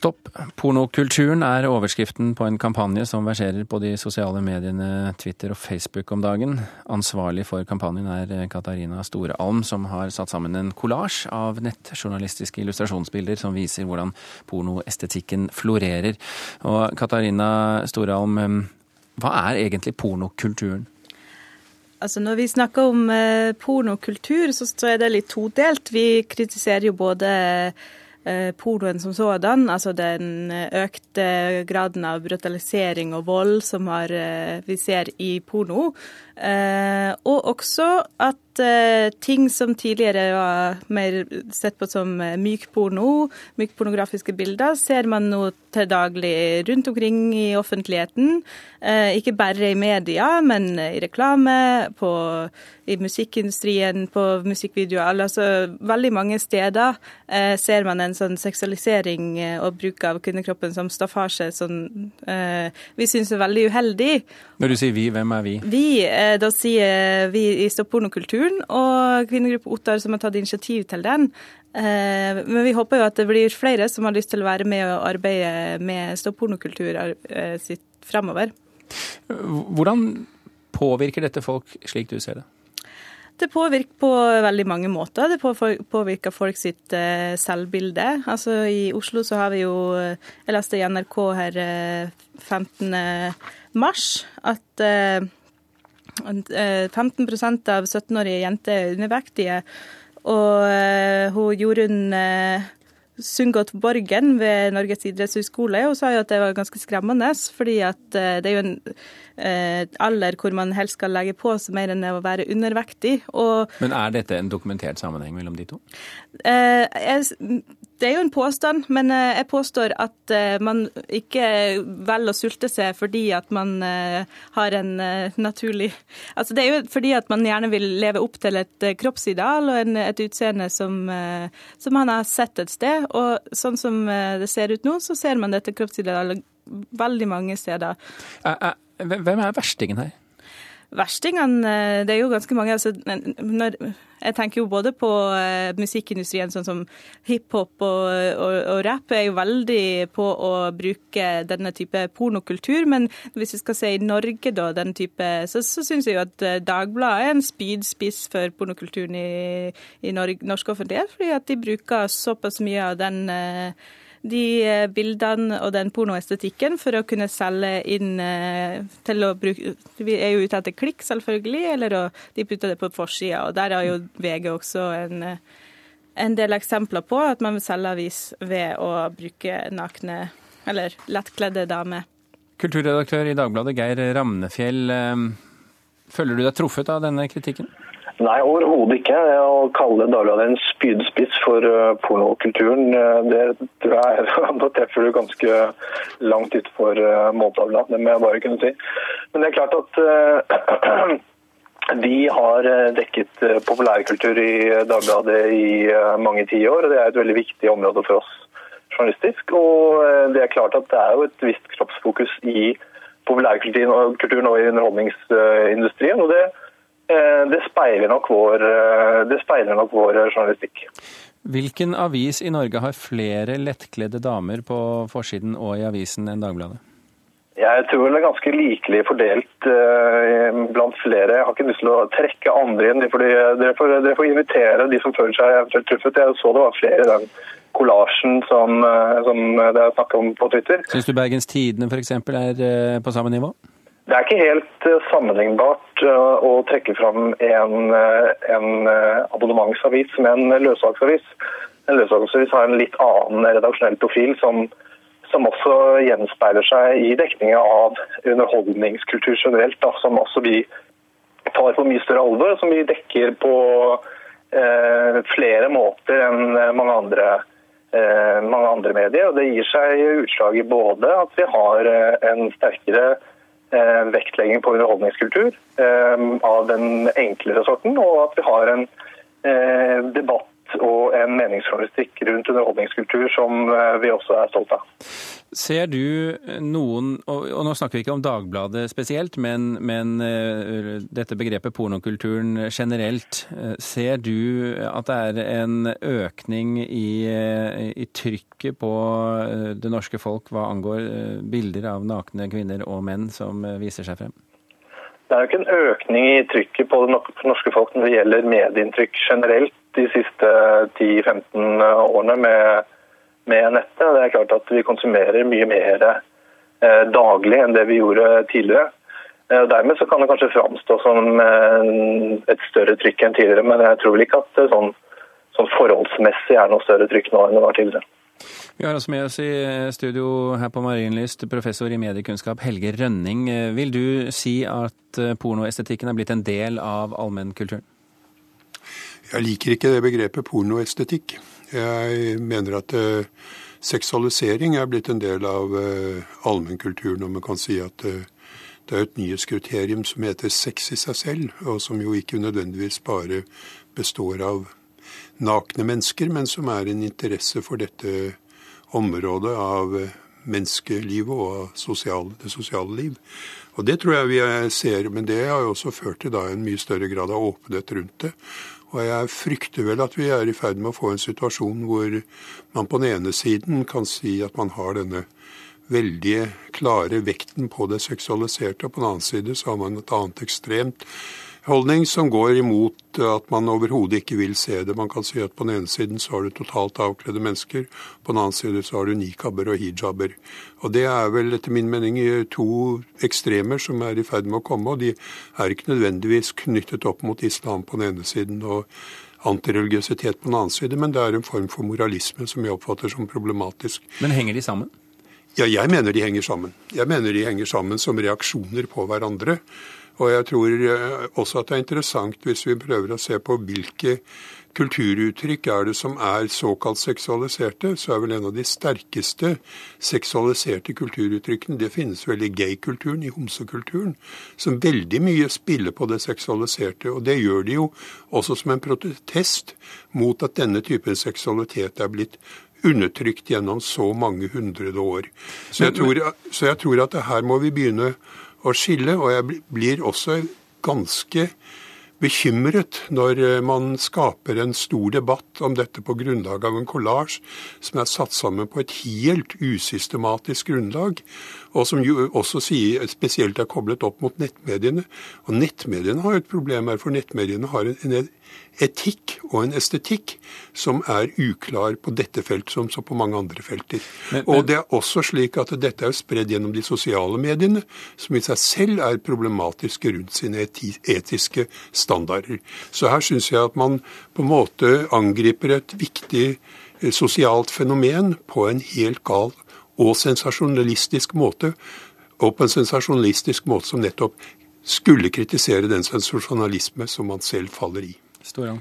Stopp pornokulturen er overskriften på en kampanje som verserer på de sosiale mediene Twitter og Facebook om dagen. Ansvarlig for kampanjen er Katarina Storealm, som har satt sammen en kollasj av nettjournalistiske illustrasjonsbilder som viser hvordan pornoestetikken florerer. Og Katarina Storealm, hva er egentlig pornokulturen? Altså Når vi snakker om eh, pornokultur, så er det litt todelt. Vi kritiserer jo både pornoen som sådan, altså den økte graden av brutalisering og vold som har, eh, vi ser i porno. Eh, og også at ting som tidligere var mer sett på som mykporno, mykpornografiske bilder, ser man nå til daglig rundt omkring i offentligheten. Ikke bare i media, men i reklame, på, i musikkindustrien, på musikkvideoer. Altså veldig mange steder ser man en sånn seksualisering eh, og bruk av kvinnekroppen som staffasje som eh, vi syns er veldig uheldig. Når du sier vi, hvem er vi? Vi, eh, Da sier vi i Stopp pornokulturen og kvinnegruppa Ottar som har tatt initiativ til den. Eh, men vi håper jo at det blir flere som har lyst til å være med og arbeide med Stopp pornokultur eh, sitt fremover. Hvordan påvirker dette folk slik du ser det? Det påvirker på veldig mange måter. Det påvirker folk sitt eh, selvbilde. Altså I Oslo så har vi jo Jeg leste i NRK her 15. Eh, mars at 15 eh, av 17-årige jenter er undervektige. Og hun Jorunn Sundgodt Borgen ved Norges idrettshøgskole og sa jo at det var ganske skremmende, fordi at det er jo en Eh, alder hvor man helst skal legge på seg mer enn å være undervektig. Og, Men er dette en dokumentert sammenheng mellom de to? Eh, det er jo en påstand, men eh, jeg påstår at man ikke velger å sulte seg fordi at man har en naturlig Altså det er jo fordi at man gjerne vil leve opp til et kroppsideal og et utseende som, som man har sett et sted. Og sånn som det ser ut nå, så ser man dette kroppsidealet veldig mange steder. Hvem er verstingen her? Verstingene, eh, det er jo ganske mange. Altså, når, jeg tenker jo både på uh, musikkindustrien, sånn som hiphop og, og, og rap er jo veldig på å bruke denne type pornokultur. Men hvis vi skal se i Norge, da, den type, så, så syns jeg jo at eh, Dagbladet er en spydspiss for pornokulturen i, i Norge, norsk offentlighet, fordi at de bruker såpass mye av den uh, de eh, bildene og den pornoestetikken for å kunne selge inn eh, til å bruke Vi er jo ute etter klikk, selvfølgelig, eller å, de putter det på forsida. Og der har jo VG også en, eh, en del eksempler på at man vil selge avis ved å bruke nakne eller lettkledde damer. Kulturredaktør i Dagbladet, Geir Ramnefjell. Føler du deg truffet av denne kritikken? Nei, overhodet ikke. Å kalle Dagbladet en spydspiss for uh, pornokulturen, uh, det tror jeg da treffer du ganske langt utenfor uh, måltavla. Det må jeg bare kunne si. Men det er klart at vi har dekket populærkultur i Dagbladet i mange tiår. og Det er et veldig viktig område for oss journalistisk. Og det er klart at det er jo et visst kroppsfokus i populærkulturen og i underholdningsindustrien. og det Eh, det speiler nok vår, eh, det speiler nok vår journalistikk. Hvilken avis i Norge har flere lettkledde damer på forsiden og i avisen enn Dagbladet? Jeg tror det er ganske likelig fordelt blant flere. Jeg har ikke lyst til å trekke andre inn. Fordi dere, får, dere får invitere de som føler seg eventuelt truffet. Jeg så det var flere i den kollasjen som, som det er snakk om på Twitter. Syns du Bergens Tidende f.eks. er på samme nivå? Det er ikke helt eh, sammenlignbart eh, å trekke fram en, eh, en abonnementsavis med en løssalgsavis. En løssalgsavis har en litt annen redaksjonell profil som, som også gjenspeiler seg i dekninga av underholdningskultur generelt, da, som også vi tar på mye større alvor, som vi dekker på eh, flere måter enn mange andre, eh, mange andre medier. Og Det gir seg utslag i både at vi har en sterkere vektlegging på underholdningskultur eh, av den enklere sorten, og at vi har en eh, debatt og en meningsjournalistikk rundt underholdningskultur som vi også er stolt av. Ser du noen, og, nå snakker vi ikke om Dagbladet spesielt, men, men uh, dette begrepet pornokulturen generelt. Uh, ser du at det er en økning i, i trykket på det norske folk hva angår bilder av nakne kvinner og menn som viser seg frem? Det er jo ikke en økning i trykket på det norske folk når det gjelder medieinntrykk generelt de siste 10-15 årene. med med nettet. Det er klart at vi konsumerer mye mer eh, daglig enn det vi gjorde tidligere. Eh, dermed så kan det kanskje framstå som eh, et større trykk enn tidligere, men jeg tror vel ikke at det sånn, sånn forholdsmessig er noe større trykk nå enn det var tidligere. Vi har også med oss i studio her på Marienlyst professor i mediekunnskap Helge Rønning. Vil du si at pornoestetikken er blitt en del av allmennkulturen? Jeg liker ikke det begrepet pornoestetikk. Jeg mener at uh, seksualisering er blitt en del av uh, allmennkulturen, og man kan si at uh, det er et nyhetskriterium som heter sex i seg selv, og som jo ikke nødvendigvis bare består av nakne mennesker, men som er en interesse for dette området av menneskelivet og sosial, det sosiale liv. Og Det tror jeg vi ser, men det har jo også ført til da en mye større grad av åpenhet rundt det. Og jeg frykter vel at vi er i ferd med å få en situasjon hvor man på den ene siden kan si at man har denne veldig klare vekten på det seksualiserte, og på den annen side så har man et annet ekstremt holdning som går imot at man overhodet ikke vil se det. Man kan si at på den ene siden så har du totalt avkledde mennesker, på den annen side så har du nikaber og hijaber. Og det er vel etter min mening to ekstremer som er i ferd med å komme, og de er ikke nødvendigvis knyttet opp mot islam på den ene siden og antireligiøsitet på den annen side, men det er en form for moralisme som jeg oppfatter som problematisk. Men henger de sammen? Ja, jeg mener de henger sammen. Jeg mener de henger sammen som reaksjoner på hverandre. Og jeg tror eh, også at det er interessant hvis vi prøver å se på hvilke kulturuttrykk er det som er såkalt seksualiserte, så er vel en av de sterkeste seksualiserte kulturuttrykkene Det finnes vel i gay-kulturen, i homsekulturen, som veldig mye spiller på det seksualiserte. Og det gjør de jo også som en protest mot at denne typen seksualitet er blitt undertrykt gjennom så mange hundrede år. Så jeg tror, så jeg tror at her må vi begynne å skille. Og jeg blir også ganske bekymret når eh, man skaper en stor debatt om dette på grunnlag av en kollasj som er satt sammen på et helt usystematisk grunnlag, og som jo også sier, spesielt er koblet opp mot nettmediene. Og nettmediene har jo et problem her, for nettmediene har en, etikk og en estetikk som er uklar på dette feltet som så på mange andre felter. Men, men... Og det er også slik at dette er spredd gjennom de sosiale mediene, som i seg selv er problematiske rundt sine etiske standarder. Så her syns jeg at man på en måte angriper et viktig eh, sosialt fenomen på en helt gal og sensasjonalistisk måte. Og på en sensasjonalistisk måte som nettopp skulle kritisere den sensasjonalisme som man selv faller i. Storang.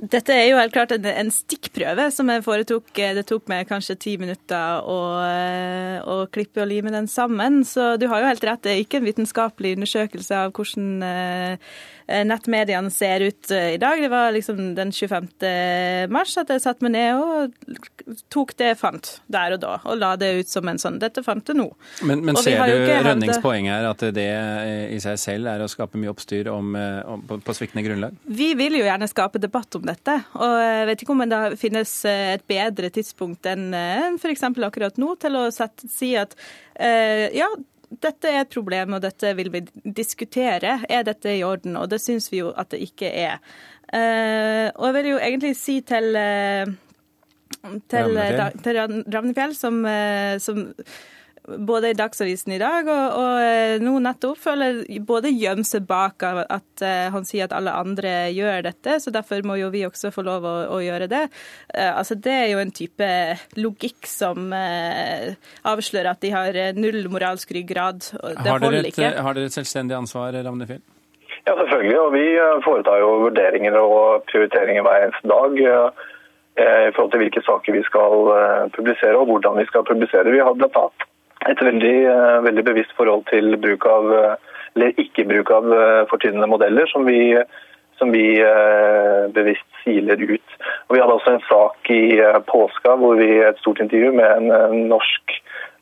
Dette er jo helt klart en, en, stikkprøve som jeg foretok. Det tok meg kanskje ti minutter å, å, klippe og lime den sammen. Så du har jo helt rett, det er ikke en vitenskapelig undersøkelse av hvordan eh, nettmediene ser ut eh, i dag. Det var liksom den 25. mars at jeg satte meg ned og tok det jeg fant der og da, og la det ut som en sånn Dette fant jeg nå. Men, men ser du Rønnings poeng her, at det i seg selv er å skape mye oppstyr om, eh, om, på, på sviktende grunnlag? Vi vil jo gjerne skape debatt om dette. Og jeg vet ikke om det finnes eh, et bedre tidspunkt enn f.eks. akkurat nå til å sette, si at ja, dette er et problem, og dette vil vi diskutere. Er dette i orden? Og det syns vi jo at det ikke er. Uh, og jeg vil jo egentlig si til, uh, til, til Ravnefjell, som, som både i Dagsavisen i dag og, og eh, nå nettopp føler både gjemme seg bak at uh, han sier at alle andre gjør dette, så derfor må jo vi også få lov å, å gjøre det. Uh, altså Det er jo en type logikk som uh, avslører at de har null moralsk ryggrad. Det har holder ikke. Har dere et selvstendig ansvar, Ravnefjell? Ja, selvfølgelig. Og vi foretar jo vurderinger og prioriteringer hver eneste dag i forhold til hvilke saker vi skal publisere og hvordan vi skal publisere. Vi har blant annet et veldig, eh, veldig, bevisst forhold til bruk av, eh, eller ikke bruk av eh, fortynnende modeller, som vi, som vi bevisst siler ut. Og vi hadde også en sak i påska hvor vi et stort intervju med en norsk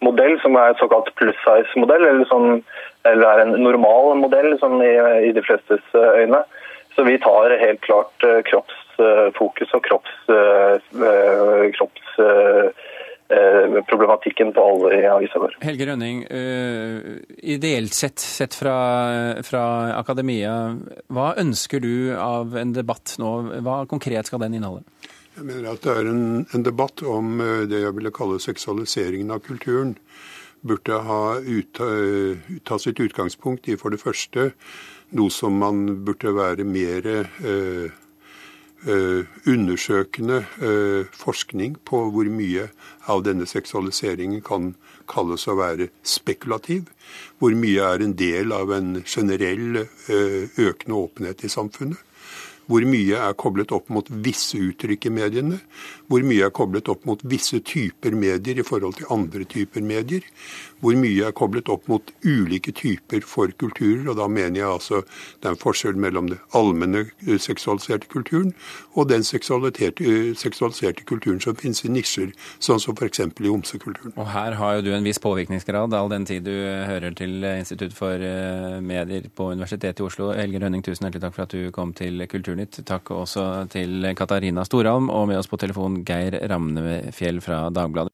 modell som er et såkalt pluss size-modell, eller, sånn, eller, er en normal modell sånn i, i, de flestes øyne. Så vi tar helt klart kroppsfokus og kropps, kroppsproblematikken på alvor i avisa vår. Helge Rønning, ideelt sett, sett fra, fra akademia, hva ønsker du av en debatt nå? Hva konkret skal den inneholde? Jeg mener at det er en, en, debatt om eh, det jeg ville kalle seksualiseringen av kulturen. Burde ha ut, ta sitt utgangspunkt i for det første noe som man burde være mer uh, undersøkende uh, forskning på hvor mye av denne seksualiseringen kan kalles å være spekulativ. Hvor mye er en del av en generell økende åpenhet i samfunnet. Hvor mye er koblet opp mot visse uttrykk i mediene? Hvor mye er koblet opp mot visse typer medier i forhold til andre typer medier? Hvor mye er koblet opp mot ulike typer for kulturer? Og da mener jeg altså det er en forskjell mellom den allmenne eh, seksualiserte kulturen og den eh, seksualiserte kulturen som finnes i nisjer, sånn som f.eks. i homsekulturen. Og her har jo du en viss påvirkningsgrad, all den tid du hører til Institutt for eh, medier på Universitetet i Oslo. Helge Rønning, tusen hjertelig takk for at du kom til Kulturen. Kulturnytt. Takk også til Katarina Storhalm og med oss på telefon Geir Ramnefjell fra Dagbladet.